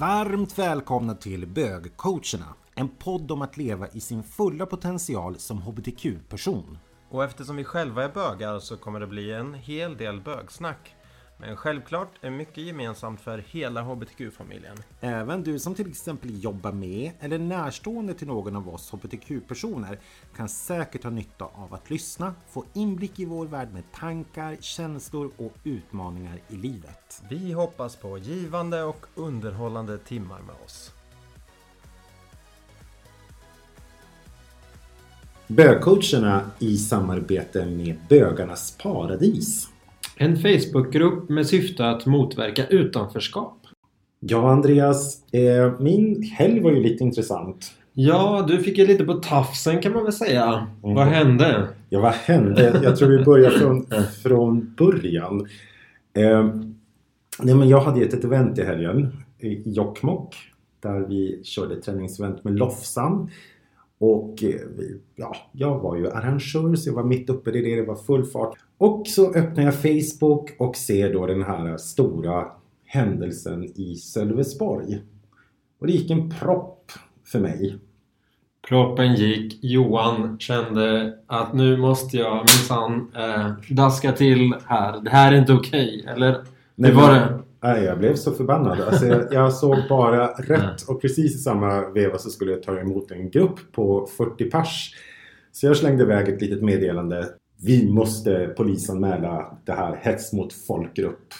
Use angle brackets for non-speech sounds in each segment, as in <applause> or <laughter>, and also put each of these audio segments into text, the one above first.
Varmt välkomna till Bögcoacherna, en podd om att leva i sin fulla potential som hbtq-person. Och eftersom vi själva är bögar så kommer det bli en hel del bögsnack. Men självklart är mycket gemensamt för hela hbtq-familjen. Även du som till exempel jobbar med eller närstående till någon av oss hbtq-personer kan säkert ha nytta av att lyssna, få inblick i vår värld med tankar, känslor och utmaningar i livet. Vi hoppas på givande och underhållande timmar med oss. Bögcoacherna i samarbete med Bögarnas Paradis. En Facebookgrupp med syfte att motverka utanförskap. Ja, Andreas. Eh, min helg var ju lite intressant. Ja, du fick ju lite på tafsen kan man väl säga. Mm. Vad hände? Ja, vad hände? Jag tror vi börjar från, från början. Eh, nej, men jag hade ett, ett event i helgen i Jokkmokk. Där vi körde ett träningsevent med Lofsan. Och eh, vi- ja, jag var ju arrangör så jag var mitt uppe i det. Det var full fart. Och så öppnar jag Facebook och ser då den här stora händelsen i Sölvesborg. Och det gick en propp för mig. Proppen gick. Johan kände att nu måste jag minsann eh, daska till här. Det här är inte okej. Eller? Nej, Hur var det? Nej, jag blev så förbannad. Alltså, jag, jag såg bara rätt och precis i samma veva så skulle jag ta emot en grupp på 40 pers. Så jag slängde iväg ett litet meddelande. Vi måste polisanmäla det här hets mot folkgrupp.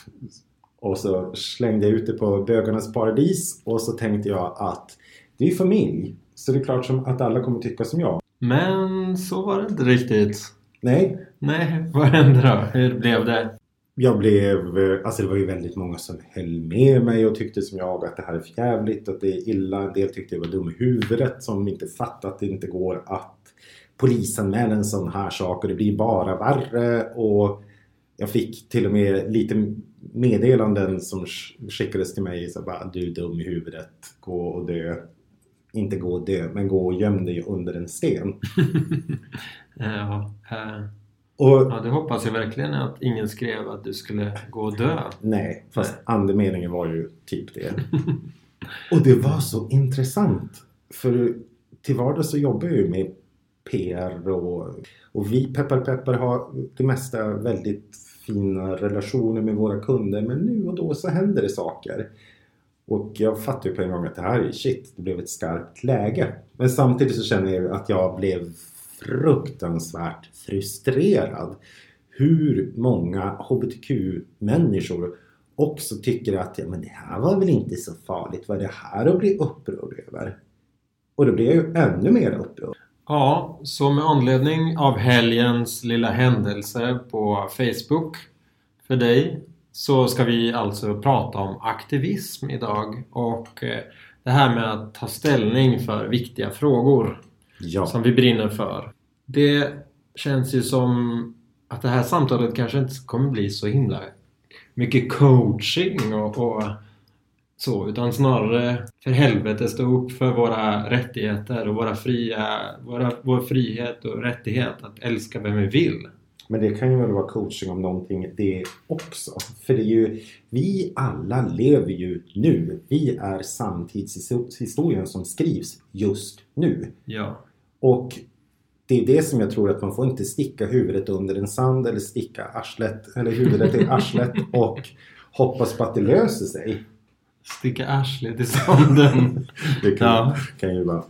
Och så slängde jag ut det på Bögarnas Paradis och så tänkte jag att det är familj. Så det är klart som att alla kommer tycka som jag. Men så var det inte riktigt. Nej, Nej, vad hände då? Hur blev det? Jag blev, alltså det var ju väldigt många som höll med mig och tyckte som jag att det här är för jävligt, att det är illa. En del tyckte jag var dum i huvudet som inte fattat att det inte går att polisanmäla en sån här sak och det blir bara värre. Och jag fick till och med lite meddelanden som sk- skickades till mig. Så bara, du är dum i huvudet, gå och dö. Inte gå och dö, men gå och göm dig under en sten. <laughs> <laughs> ja, eh, Och ja, det hoppas jag verkligen att ingen skrev att du skulle gå och dö. Nej, fast andemeningen var ju typ det. <laughs> Och det var så intressant. För till vardags så jobbar jag ju med PR och, och vi peppar peppar har det mesta väldigt fina relationer med våra kunder. Men nu och då så händer det saker. Och jag fattar ju på en gång att det här är shit, det blev ett skarpt läge. Men samtidigt så känner jag att jag blev fruktansvärt frustrerad. Hur många HBTQ-människor också tycker att ja, men det här var väl inte så farligt. Vad är det här att bli upprörd över? Och då blir jag ju ännu mer upprörd. Ja, så med anledning av helgens lilla händelse på Facebook för dig så ska vi alltså prata om aktivism idag och eh, det här med att ta ställning för viktiga frågor Ja, som vi brinner för. Det känns ju som att det här samtalet kanske inte kommer bli så himla mycket coaching och, och så utan snarare för helvete stå upp för våra rättigheter och våra fria, våra, vår frihet och rättighet att älska vem vi vill. men det kan ju väl vara coaching om någonting det också. För det är ju, vi alla lever ju nu. Vi är samtidshistorien som skrivs just nu. Ja. Och det är det som jag tror att man får inte sticka huvudet under en sand eller sticka arslet, eller huvudet i arslet <laughs> och hoppas på att det löser sig. Sticka arslet i sanden. Det kan, Ja. kan ju vara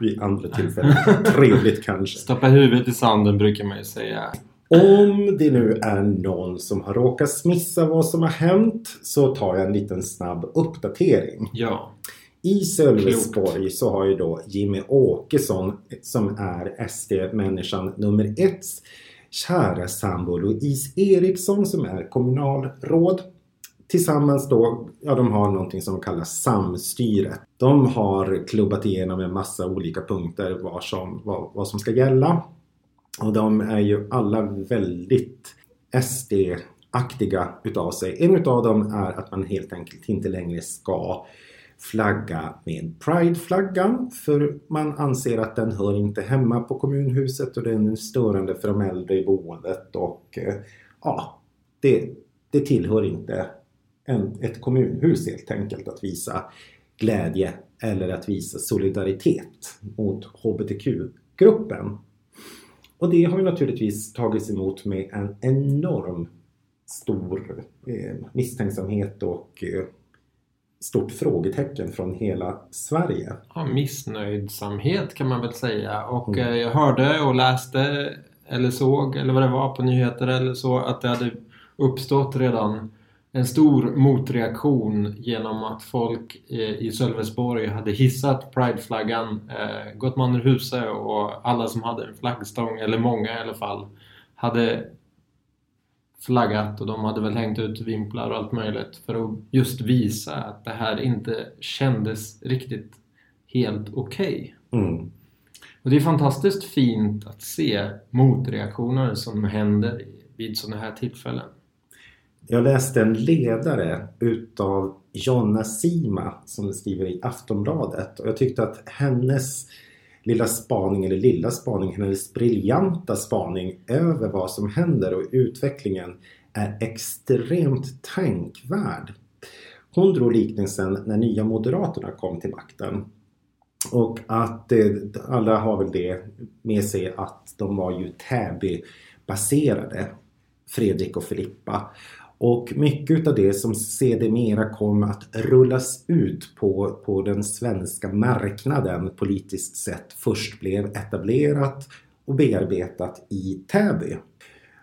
vid andra tillfällen. Trevligt kanske. Stoppa huvudet i sanden brukar man ju säga. Om det nu är någon som har råkat missa vad som har hänt så tar jag en liten snabb uppdatering. Ja. I Sölvesborg så har ju då Jimmy Åkesson som är SD-människan nummer ett kära sambo Louise Eriksson som är kommunalråd tillsammans då, ja de har någonting som kallas samstyre. De har klubbat igenom en massa olika punkter vad som, vad, vad som ska gälla. Och de är ju alla väldigt SD-aktiga utav sig. En utav dem är att man helt enkelt inte längre ska flagga med Pride-flaggan för man anser att den hör inte hemma på kommunhuset och den är störande för de äldre i boendet och eh, ja, det, det tillhör inte en, ett kommunhus helt enkelt att visa glädje eller att visa solidaritet mot HBTQ-gruppen. Och det har ju naturligtvis tagits emot med en enorm stor eh, misstänksamhet och eh, stort frågetecken från hela Sverige. Ja, missnöjdsamhet kan man väl säga. Och mm. jag hörde och läste eller såg eller vad det var på nyheter eller så att det hade uppstått redan en stor motreaktion genom att folk i Sölvesborg hade hissat prideflaggan, eh, gått man ur huset och alla som hade en flaggstång, eller många i alla fall, hade flaggat och de hade väl hängt ut vimplar och allt möjligt för att just visa att det här inte kändes riktigt helt okej. Okay. Mm. Och det är fantastiskt fint att se motreaktioner som händer vid sådana här tillfällen. Jag läste en ledare utav Jonna Sima som skriver i Aftonbladet och jag tyckte att hennes lilla spaning, eller lilla spaning, hennes briljanta spaning över vad som händer och utvecklingen är extremt tänkvärd. Hon drog liknelsen när Nya Moderaterna kom till makten. Och att eh, alla har väl det med sig att de var ju Täby-baserade, Fredrik och Filippa. Och mycket av det som sedermera kom att rullas ut på, på den svenska marknaden politiskt sett först blev etablerat och bearbetat i Täby.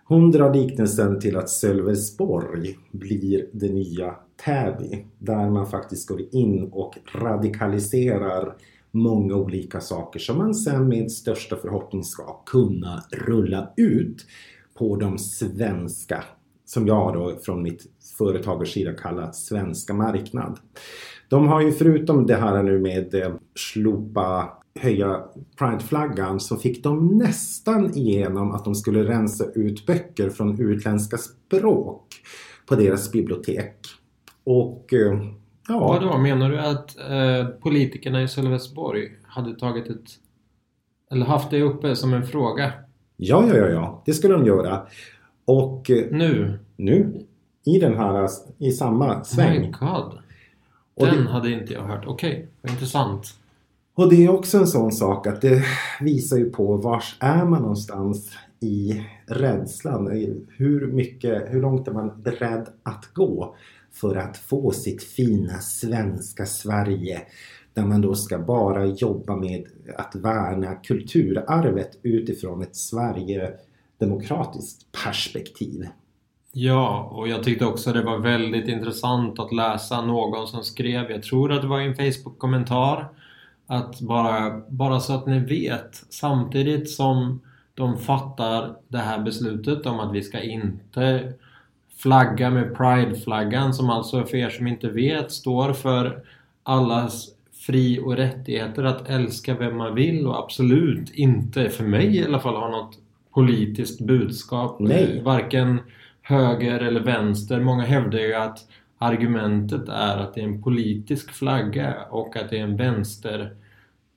Hon drar liknelsen till att Sölvesborg blir det nya Täby där man faktiskt går in och radikaliserar många olika saker som man sen med största förhoppning ska kunna rulla ut på de svenska som jag då från mitt företagers sida kallar svenska marknad. De har ju förutom det här nu med eh, slopa höja prideflaggan så fick de nästan igenom att de skulle rensa ut böcker från utländska språk på deras bibliotek. Och eh, ja... Vadå, menar du att eh, politikerna i Sölvesborg hade tagit ett... Eller haft det uppe som en fråga? Ja, ja, ja, ja. Det skulle de göra. Och eh, nu? Nu. I den här, i samma sväng. My God. Den det, hade inte jag hört. Okej, okay, vad intressant. Och det är också en sån sak att det visar ju på vars är man någonstans i rädslan. Hur mycket, hur långt är man beredd att gå för att få sitt fina svenska Sverige där man då ska bara jobba med att värna kulturarvet utifrån ett Sverige demokratiskt perspektiv. Ja, och jag tyckte också det var väldigt intressant att läsa någon som skrev, jag tror att det var i en Facebook-kommentar, att bara, bara så att ni vet, samtidigt som de fattar det här beslutet om att vi ska inte flagga med Pride-flaggan som alltså för er som inte vet står för allas fri och rättigheter att älska vem man vill och absolut inte, för mig i alla fall, har något politiskt budskap. Nej. Varken höger eller vänster. Många hävdar ju att argumentet är att det är en politisk flagga och att det är en vänster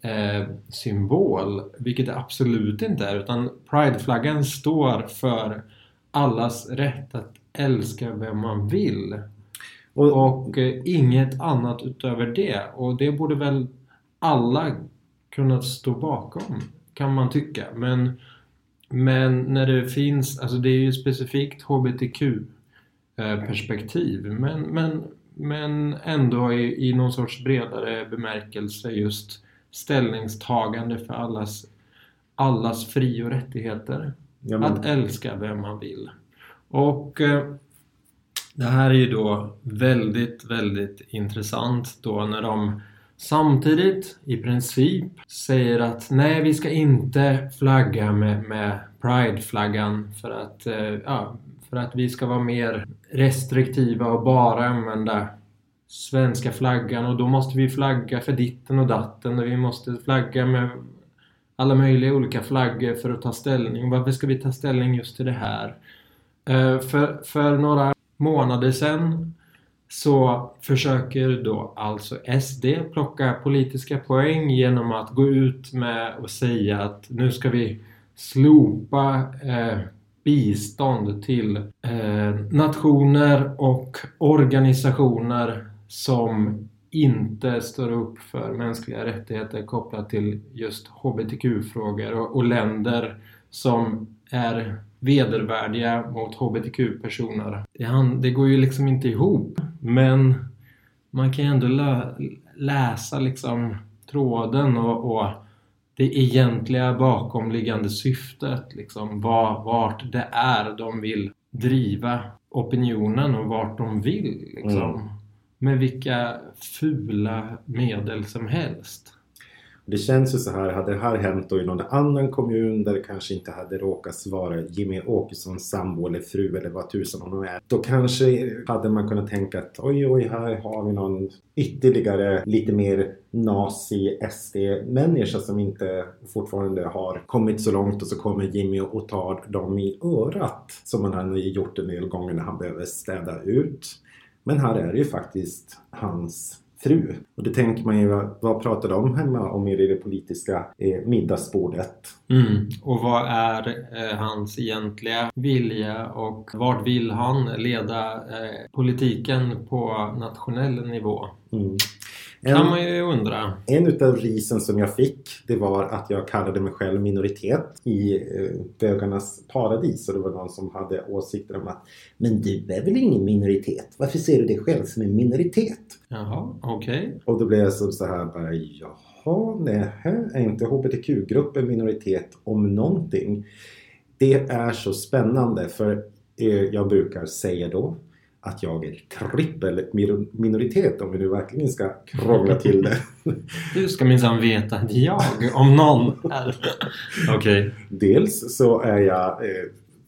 eh, symbol. Vilket det absolut inte är. Utan Prideflaggan står för allas rätt att älska vem man vill. Och, och eh, inget annat utöver det. Och det borde väl alla kunna stå bakom. Kan man tycka. Men men när det finns, alltså det är ju specifikt HBTQ eh, perspektiv men, men, men ändå i, i någon sorts bredare bemärkelse just ställningstagande för allas, allas fri och rättigheter. Ja, men... Att älska vem man vill. Och eh, det här är ju då väldigt, väldigt intressant då när de samtidigt i princip säger att nej, vi ska inte flagga med, med Pride-flaggan för att, eh, ja, för att vi ska vara mer restriktiva och bara använda svenska flaggan och då måste vi flagga för ditten och datten och vi måste flagga med alla möjliga olika flaggor för att ta ställning. Varför ska vi ta ställning just till det här? Eh, för, för några månader sedan så försöker då alltså SD plocka politiska poäng genom att gå ut med och säga att nu ska vi slopa eh, bistånd till eh, nationer och organisationer som inte står upp för mänskliga rättigheter kopplat till just HBTQ-frågor och, och länder som är vedervärdiga mot HBTQ-personer. Det, går ju liksom inte ihop. Men man kan ju ändå lä läsa liksom tråden och, och, det egentliga bakomliggande syftet. Liksom, var, vart det är de vill driva opinionen och vart de vill. Liksom. Mm. Med vilka fula medel som helst. Det känns ju så här, hade det här hänt då i någon annan kommun där det kanske inte hade råkat vara Jimmy Åkessons sambo eller fru eller vad tusan hon är. Då kanske hade man kunnat tänka att oj oj här har vi någon ytterligare lite mer nazi SD-människa som inte fortfarande har kommit så långt och så kommer Jimmy och tar dem i örat som han har gjort en del gånger när han behöver städa ut. Men här är det ju faktiskt hans fru. Och det tänker man ju, vad pratar de hemma om i det politiska eh, middagsbordet? Mm. Och vad är eh, hans egentliga vilja och vart vill han leda eh, politiken på nationell nivå? Mm. En, kan man ju undra. En utav risen som jag fick det var att jag kallade mig själv minoritet i eh, bögarnas paradis och det var någon som hade åsikter om att Men du är väl ingen minoritet? Varför ser du dig själv som en minoritet? Jaha, okej. Okay. Och då blev jag så, så här bara Jaha, nej, är inte HBTQ-gruppen minoritet om någonting? Det är så spännande för eh, jag brukar säga då att jag är trippel minoritet om vi nu verkligen ska krångla till det. <laughs> Du ska minsann veta att jag, om någon, är... <laughs> Okej. Okay. Dels så är jag eh,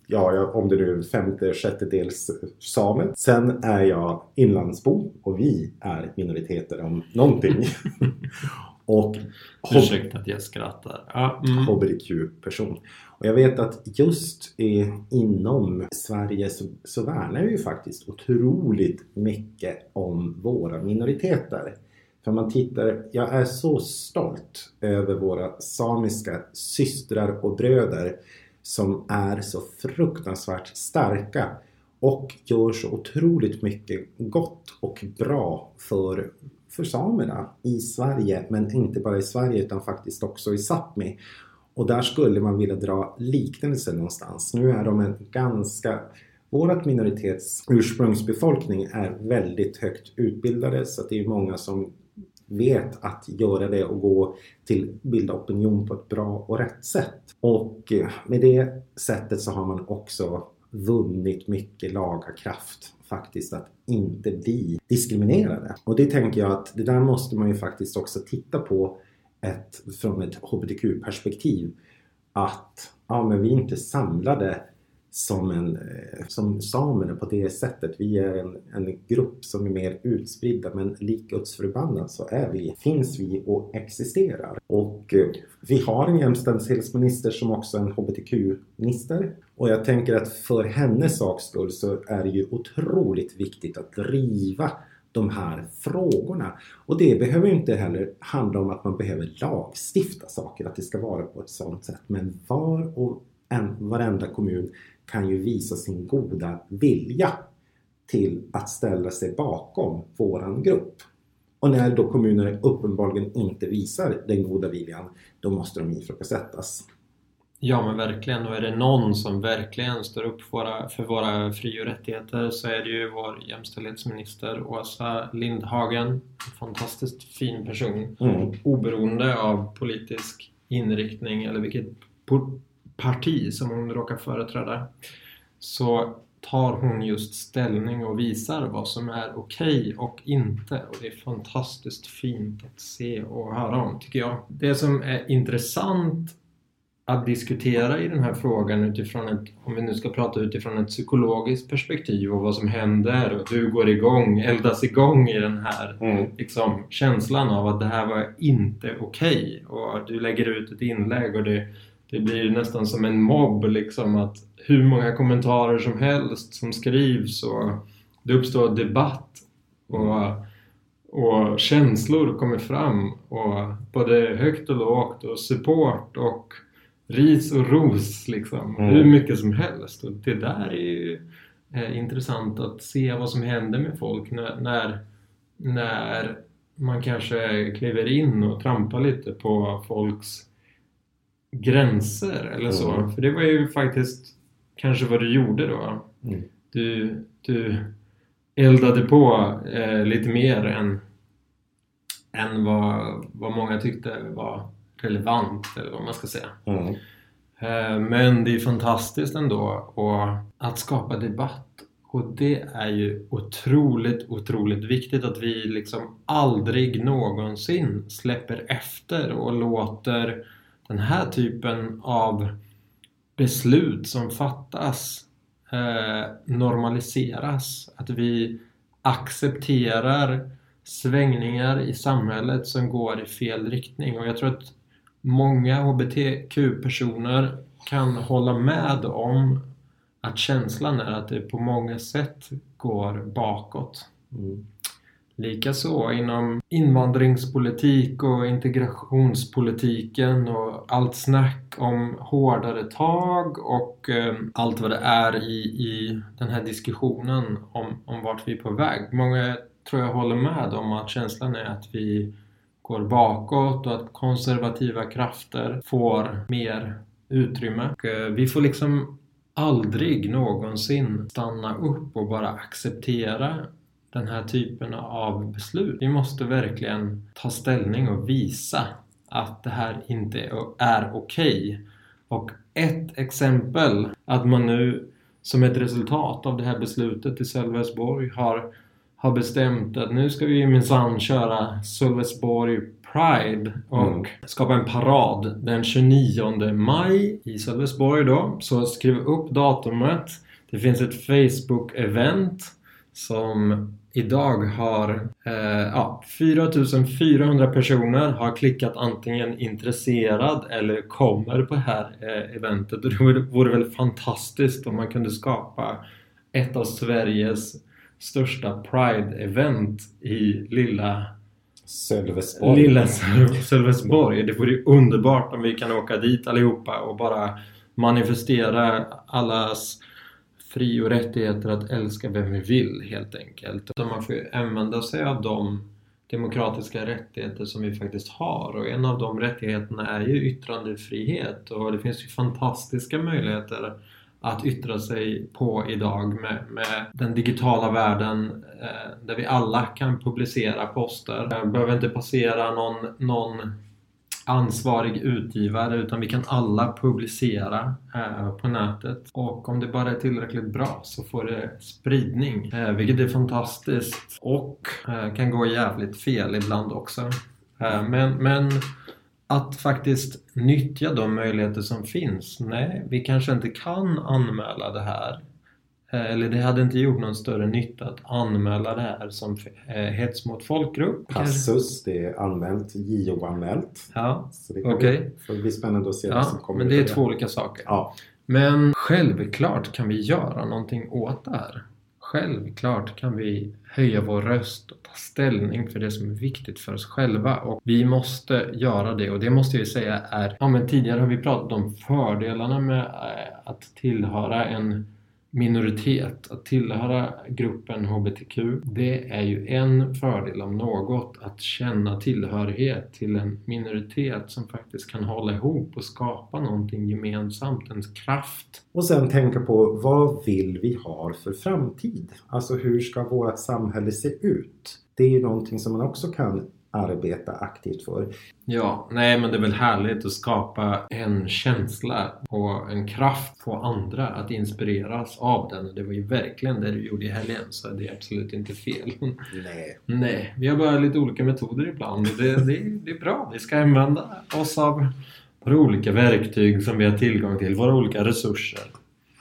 ja, om det nu är femte, sjättedels same. Sen är jag inlandsbo och vi är minoriteter om någonting. <laughs> och Ursäkta att jag skrattar. Ja, mm. HBTQ-person. Och jag vet att just eh, inom Sverige så, så värnar vi ju faktiskt otroligt mycket om våra minoriteter. För man tittar, jag är så stolt över våra samiska systrar och bröder som är så fruktansvärt starka och gör så otroligt mycket gott och bra för, för samerna i Sverige, men inte bara i Sverige utan faktiskt också i Sápmi. Och där skulle man vilja dra liknelser någonstans. Nu är de en ganska Vårat minoritets ursprungsbefolkning är väldigt högt utbildade så det är många som vet att göra det och gå till bilda opinion på ett bra och rätt sätt. Och eh, med det sättet så har man också vunnit mycket lagarkraft faktiskt att inte bli diskriminerade. Och det tänker jag att det där måste man ju faktiskt också titta på ett, från ett HBTQ-perspektiv. Att ja, men vi är inte samlade som, en, eh, som samerna på det sättet. Vi är en, en grupp som är mer utspridda men lik Guds förbannat så är vi, finns vi och existerar. Och eh, vi har en jämställdhetsminister som också är en HBTQ-minister. Och jag tänker att för hennes saks skull så är det ju otroligt viktigt att driva de här frågorna. Och det behöver ju inte heller handla om att man behöver lagstifta saker, att det ska vara på ett sådant sätt. Men var och en, varenda kommun kan ju visa sin goda vilja till att ställa sig bakom våran grupp. Och när då kommuner uppenbarligen inte visar den goda viljan, då måste de ifrågasättas. Ja men verkligen, och är det någon som verkligen står upp för våra, för våra fri och rättigheter så är det ju vår jämställdhetsminister Åsa Lindhagen. En fantastiskt fin person. Mm. Oberoende av politisk inriktning eller vilket parti som hon råkar företräda så tar hon just ställning och visar vad som är okej okay och inte. Och det är fantastiskt fint att se och höra om, tycker jag. Det som är intressant att diskutera i den här frågan utifrån ett, om vi nu ska prata utifrån ett psykologiskt perspektiv och vad som händer och du går igång, eldas igång i den här mm. liksom, känslan av att det här var inte okej okay. och du lägger ut ett inlägg och det det blir nästan som en mobb liksom att hur många kommentarer som helst som skrivs och det uppstår debatt och, och känslor kommer fram och både högt och lågt och support och ris och ros liksom. Mm. Hur mycket som helst och det där är ju är intressant att se vad som händer med folk när, när, när man kanske kliver in och trampar lite på folks gränser eller så. Mm. För det var ju faktiskt kanske vad du gjorde då. Mm. Du, du eldade på eh, lite mer än, än vad, vad många tyckte var relevant eller vad man ska säga. Mm. Eh, Men det är fantastiskt ändå och att skapa debatt. Och det är ju otroligt, otroligt viktigt att vi liksom aldrig någonsin släpper efter och låter den här typen av beslut som fattas eh, normaliseras. Att vi accepterar svängningar i samhället som går i fel riktning. Och jag tror att många HBTQ-personer kan hålla med om att känslan är att det på många sätt går bakåt. Mm. Likaså inom invandringspolitik och integrationspolitiken och allt snack om hårdare tag och eh, allt vad det är i, i den här diskussionen om, om vart vi är på väg. Många tror jag håller med om att känslan är att vi går bakåt och att konservativa krafter får mer utrymme. Och, eh, vi får liksom aldrig någonsin stanna upp och bara acceptera den här typen av beslut. Vi måste verkligen ta ställning och visa att det här inte är okej. Och ett exempel att man nu som ett resultat av det här beslutet i Sölvesborg har, har bestämt att nu ska vi minsann köra Sölvesborg Pride och Mm. skapa en parad den 29 maj i Sölvesborg då. Så skriv upp datumet. Det finns ett Facebook-event som idag har eh, ja, 4400 personer har klickat antingen intresserad eller kommer på det här eh, eventet. Och det vore, väl fantastiskt om man kunde skapa ett av Sveriges största Pride-event i lilla Sölvesborg. Lilla Söl- Sölvesborg. Det vore underbart om vi kan åka dit allihopa och bara manifestera allas fri och rättigheter att älska vem vi vill helt enkelt. Så man får ju använda sig av de demokratiska rättigheter som vi faktiskt har och en av de rättigheterna är ju yttrandefrihet och det finns ju fantastiska möjligheter att yttra sig på idag med, med den digitala världen eh, där vi alla kan publicera poster. Jag behöver inte passera någon, någon ansvarig utgivare utan vi kan alla publicera eh, på nätet och om det bara är tillräckligt bra så får det spridning eh, vilket är fantastiskt och eh, kan gå jävligt fel ibland också. Eh, men, men att faktiskt nyttja de möjligheter som finns. Nej, vi kanske inte kan anmäla det här. Eh, Eller det hade inte gjort någon större nytta att anmäla det här som eh, hets mot folkgrupp. Passus, det är anmält, JO-anmält. Ja, det Okej. får bli spännande att se vad som ja kommer men det är två olika saker. Ja, Men självklart kan vi göra någonting åt det här. Självklart kan vi höja vår röst och ta ställning för det som är viktigt för oss själva. Och vi måste göra det och det måste jag säga är... Ja men tidigare har vi pratat om fördelarna med eh, att tillhöra en minoritet, att tillhöra gruppen HBTQ. Det är ju en fördel om något, att känna tillhörighet till en minoritet som faktiskt kan hålla ihop och skapa någonting gemensamt, en kraft. och sen tänka på vad vill vi ha för framtid? Alltså hur ska vårt samhälle se ut? Det är ju någonting som man också kan arbeta aktivt för. Ja, nej men det är väl härligt att skapa en känsla och en kraft på andra att inspireras av den. Det var ju verkligen det du gjorde i helgen så det är absolut inte fel. Nej. Nej, vi har bara lite olika metoder ibland och det, det, det är bra. Vi ska använda oss av våra olika verktyg som vi har tillgång till, våra olika resurser.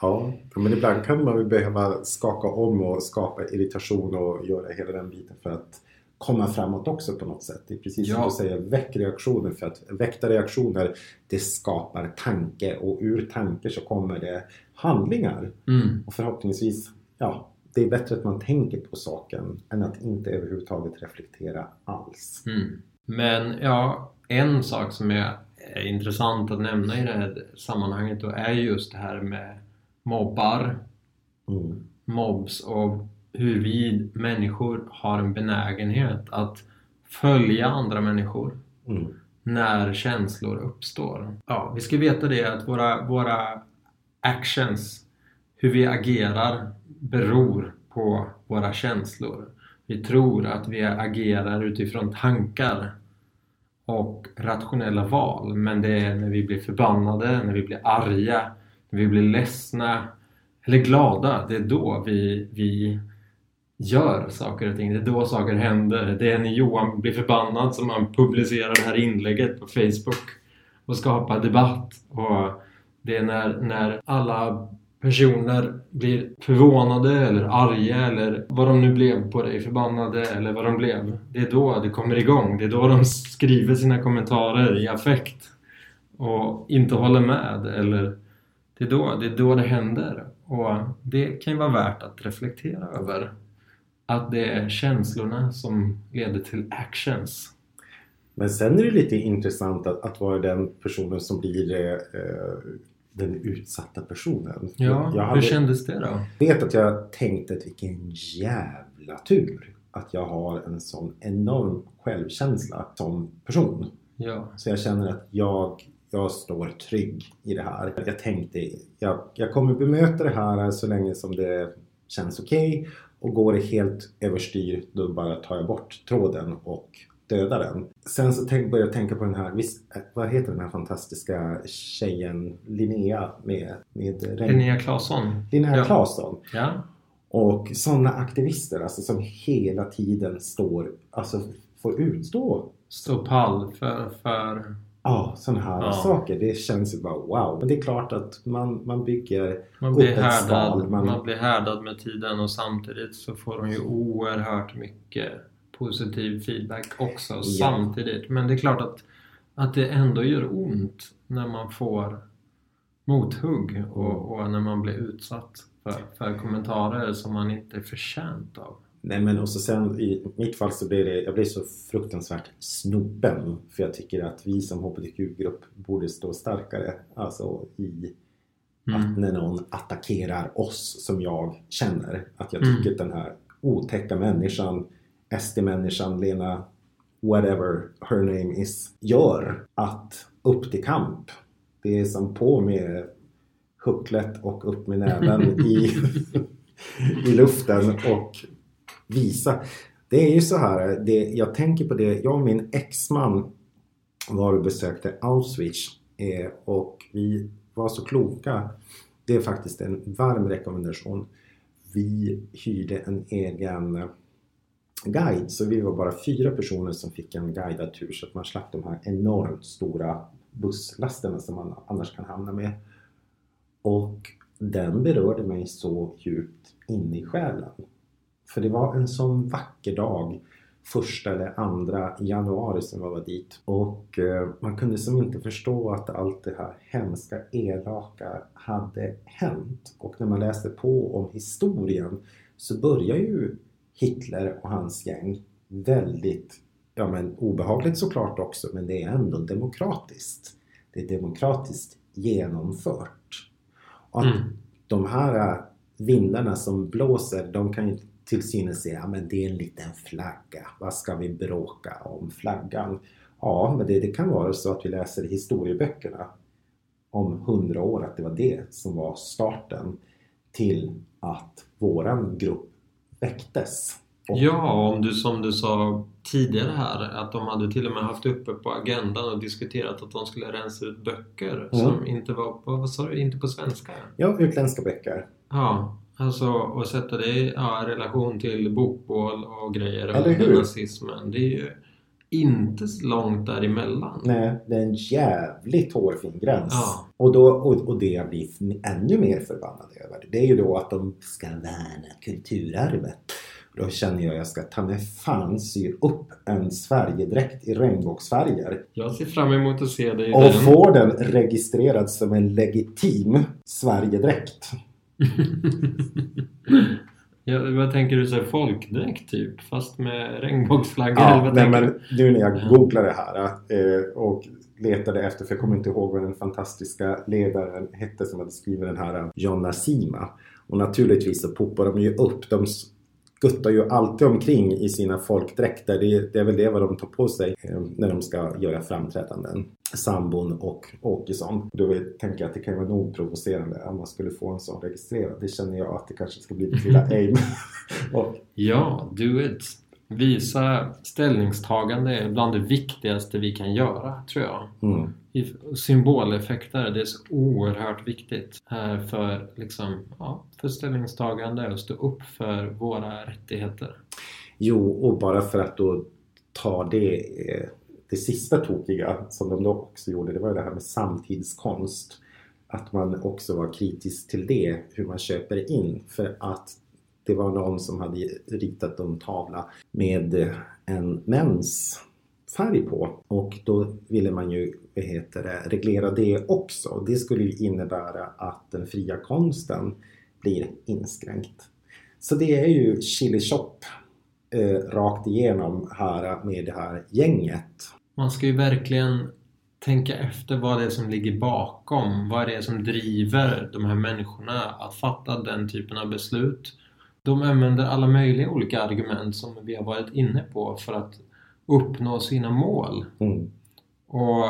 Ja, men ibland kan man behöva skaka om och skapa irritation och göra hela den biten för att komma framåt också på något sätt. Det är precis som Ja. du säger, väck reaktioner för att väckta reaktioner det skapar tanke och ur tanke så kommer det handlingar. Mm. Och förhoppningsvis, ja, det är bättre att man tänker på saken än att inte överhuvudtaget reflektera alls. Mm. Men ja, en sak som är, är intressant att nämna i det här sammanhanget då är just det här med mobbar, Mm. mobs och hur vi människor har en benägenhet att följa andra människor Mm. när känslor uppstår. Ja, vi ska veta det att våra, våra actions, hur vi agerar, beror på våra känslor. Vi tror att vi agerar utifrån tankar och rationella val. Men det är när vi blir förbannade, när vi blir arga, när vi blir ledsna eller glada. Det är då vi, vi gör saker och ting. Det är då saker händer. Det är när Johan blir förbannad som han publicerar det här inlägget på Facebook och skapar debatt. Och det är när, när alla personer blir förvånade eller arga eller vad de nu blev på dig, förbannade eller vad de blev. Det är då det kommer igång. Det är då de skriver sina kommentarer i affekt och inte håller med eller det är då det, är då det händer. Och det kan ju vara värt att reflektera över. Att det är känslorna som leder till actions. Men sen är det lite intressant att, att vara den personen som blir eh, den utsatta personen. Ja, jag hur kändes det då? vet att jag tänkte att vilken jävla tur att jag har en sån enorm självkänsla som person. Ja. Så jag känner att jag, jag står trygg i det här. Jag tänkte jag, jag kommer bemöta det här så länge som det känns okej okay, och går det helt överstyr då bara tar jag bort tråden och dödar den. Sen så tänk, började jag tänka på den här, visst, vad heter den här fantastiska tjejen Linnea med... med Linnea Claesson. Linnea ja. Claesson. Ja. Och sådana aktivister alltså som hela tiden står, alltså får utstå. Stå pall för, för Ja, sådana här ja. saker. Det känns ju bara wow. Men det är klart att man, man bygger man blir upp ett härdad, skal. Man... man blir härdad med tiden och samtidigt så får de ju oerhört mycket positiv feedback också ja. samtidigt. Men det är klart att, att det ändå gör ont när man får mothugg och, och när man blir utsatt för, för kommentarer som man inte är förtjänt av. Nej men och så sen i mitt fall så blir det, jag blir så fruktansvärt snopen för jag tycker att vi som HBTQ-grupp borde stå starkare alltså i mm. att när någon attackerar oss som jag känner att jag tycker mm. att den här otäcka människan SD-människan Lena whatever her name is gör att upp till kamp. Det är som på med hucklet och upp med näven <laughs> i, i luften och visa. Det är ju så här, det, jag tänker på det, jag och min exman var och besökte Auschwitz eh, och vi var så kloka. Det är faktiskt en varm rekommendation. Vi hyrde en egen eh, guide så vi var bara fyra personer som fick en guidad tur så att man slapp de här enormt stora busslasterna som man annars kan hamna med. Och den berörde mig så djupt in i själen. För det var en sån vacker dag första eller andra januari som jag var dit och eh, man kunde som inte förstå att allt det här hemska, elaka hade hänt. Och när man läste på om historien så börjar ju Hitler och hans gäng väldigt ja, men obehagligt såklart också men det är ändå demokratiskt. Det är demokratiskt genomfört. Och att mm. de här vindarna som blåser de kan ju till synes säga men det är en liten flagga. Vad ska vi bråka om flaggan? Ja, men det, det kan vara så att vi läser i historieböckerna om hundra år att det var det som var starten till att våran grupp väcktes. Och... Ja, om du som du sa tidigare här att de hade till och med haft uppe på agendan och diskuterat att de skulle rensa ut böcker mm. som inte var, vad sa du, inte på svenska? Ja, utländska böcker. Ja, alltså och sätta det i ja, relation till bokbål och grejer Eller nazismen. Det är ju inte långt däremellan. Nej, det är en jävligt hårfin gräns. Ja. Och, då, och, och det jag blir ännu mer förbannad över det är ju då att de ska värna kulturarvet. Då känner jag att jag ska ta mig fan sy upp en Sverigedräkt i regnbågsfärger. Jag ser fram emot att se dig i Och den. få den registrerad som en legitim Sverigedräkt. <laughs> Ja, vad tänker du? Så folkdräkt typ? Fast med regnbågsflaggor? Ja, nej, men nu när jag googlade det här eh, och letade efter, för jag kommer inte ihåg vad den fantastiska ledaren hette som hade skrivit den här, Jonna Sima. Och naturligtvis så poppar de ju upp. De skuttar ju alltid omkring i sina folkdräkter. Det, det är väl det vad de tar på sig eh, när de ska göra framträdanden. Sambon och Åkesson. Då tänker jag att det kan vara nog provocerande om man skulle få en sån registrerad. Det känner jag att det kanske ska bli mitt lilla <laughs> aim. <laughs> och, ja, do it. Visa ställningstagande är bland det viktigaste vi kan göra, tror jag. Mm. Symboleffekter, det är så oerhört viktigt för, liksom, ja, för ställningstagande och stå upp för våra rättigheter. Jo, och bara för att då ta det, eh, det sista tokiga som de då också gjorde, det var det här med samtidskonst. Att man också var kritisk till det, hur man köper in. För att det var någon som hade ritat en tavla med en mensfärg på och då ville man ju vad heter det, reglera det också. Det skulle ju innebära att den fria konsten blir inskränkt. Så det är ju chili shop eh, rakt igenom här med det här gänget. Man ska ju verkligen tänka efter vad det är som ligger bakom. Vad det är som driver de här människorna att fatta den typen av beslut de använder alla möjliga olika argument som vi har varit inne på för att uppnå sina mål. Mm. Och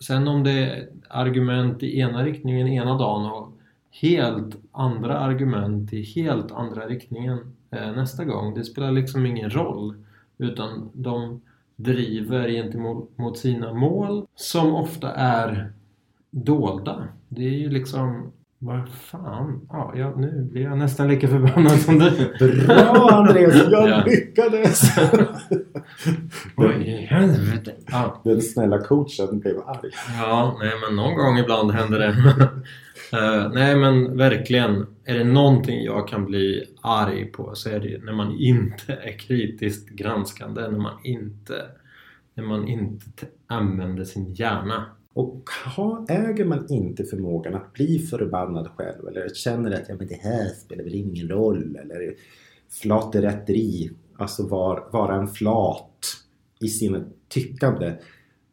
sen om det är argument i ena riktningen ena dagen och helt andra argument i helt andra riktningen eh, nästa gång. Det spelar liksom ingen roll. Utan de driver gentemot sina mål som ofta är dolda. Det är ju liksom vad fan? Ja, jag, nu blir jag nästan lika förbannad som du. Bra Andreas! Jag ja. lyckades! <laughs> Oj, i helvete. Ja. Den snälla coachen blev arg. Ja, nej men någon gång ibland händer det. uh, <laughs> nej men verkligen. Är det någonting jag kan bli arg på så är det när man inte är kritiskt granskande. När man inte, när man inte använder sin hjärna. Och ha, äger man inte förmågan att bli förbannad själv eller känner att ja, men det här spelar väl ingen roll eller flaterätteri, alltså var, vara en flat i sin tyckande.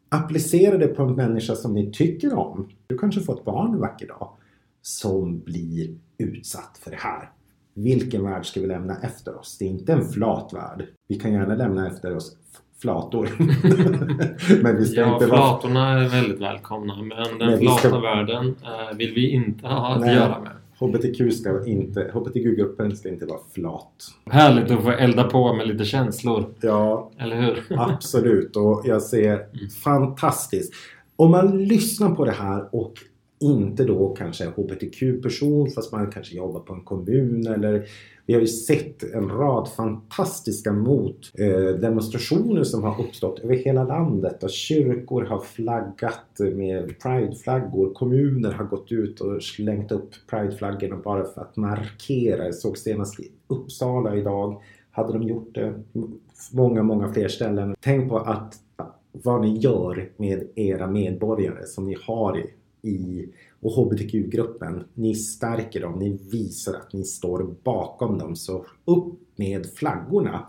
Applicera det på en människa som ni tycker om. Du kanske får ett barn en vacker dag som blir utsatt för det här. Vilken värld ska vi lämna efter oss? Det är inte en flat värld. Vi kan gärna lämna efter oss flator. <laughs> men vi ska ja, inte flatorna är väldigt välkomna men den men flata ska... världen äh, vill vi inte ha att Nej. göra med. HBTQ ska inte, HBTQ-gruppen ska inte vara flat. Härligt att få elda på med lite känslor. Ja, eller hur? <laughs> absolut och jag ser mm. fantastiskt. Om man lyssnar på det här och inte då kanske HBTQ-person fast man kanske jobbar på en kommun eller vi har ju sett en rad fantastiska motdemonstrationer eh, som har uppstått över hela landet och kyrkor har flaggat med prideflaggor. Kommuner har gått ut och slängt upp prideflaggorna bara för att markera. Jag såg senast i Uppsala idag hade de gjort det många, många fler ställen. Tänk på att vad ni gör med era medborgare som ni har i och HBTQ-gruppen. Ni stärker dem, ni visar att ni står bakom dem. Så upp med flaggorna!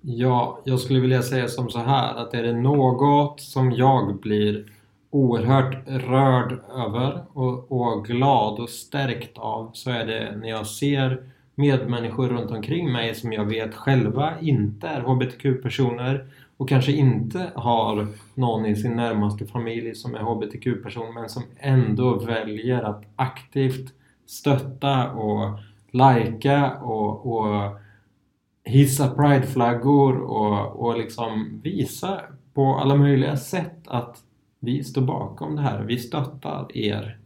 Ja, jag skulle vilja säga som så här att är det något som jag blir oerhört rörd över och, och glad och stärkt av så är det när jag ser medmänniskor runt omkring mig som jag vet själva inte är HBTQ-personer och kanske inte har någon i sin närmaste familj som är HBTQ-person men som ändå väljer att aktivt stötta och lajka och, och hissa prideflaggor och, och liksom visa på alla möjliga sätt att vi står bakom det här, vi stöttar er.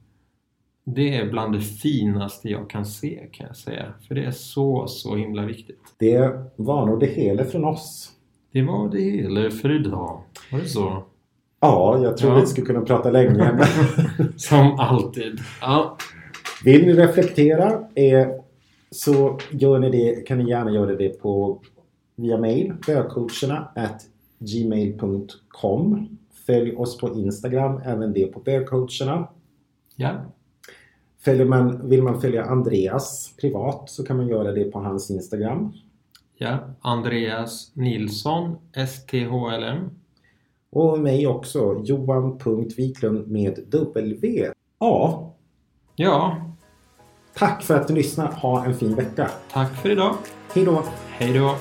Det är bland det finaste jag kan se kan jag säga. För det är så, så himla viktigt. Det var nog det hela från oss. Det var det hela för idag. Var det så? Ja, jag tror ja. vi skulle kunna prata länge. <laughs> Som alltid. Ja. Vill ni reflektera eh, så gör ni det, kan ni gärna göra det på via mail, bögcoacherna gmail.com Följ oss på Instagram, även det på bögcoacherna. Ja. Följer man, vill man följa Andreas privat så kan man göra det på hans Instagram. Ja, Andreas Nilsson, STHLM. Och mig också, Johan.Wiklund med W. Ja. Ja. Tack för att du lyssnar. Ha en fin vecka. Tack för idag. Hej då! Hej då!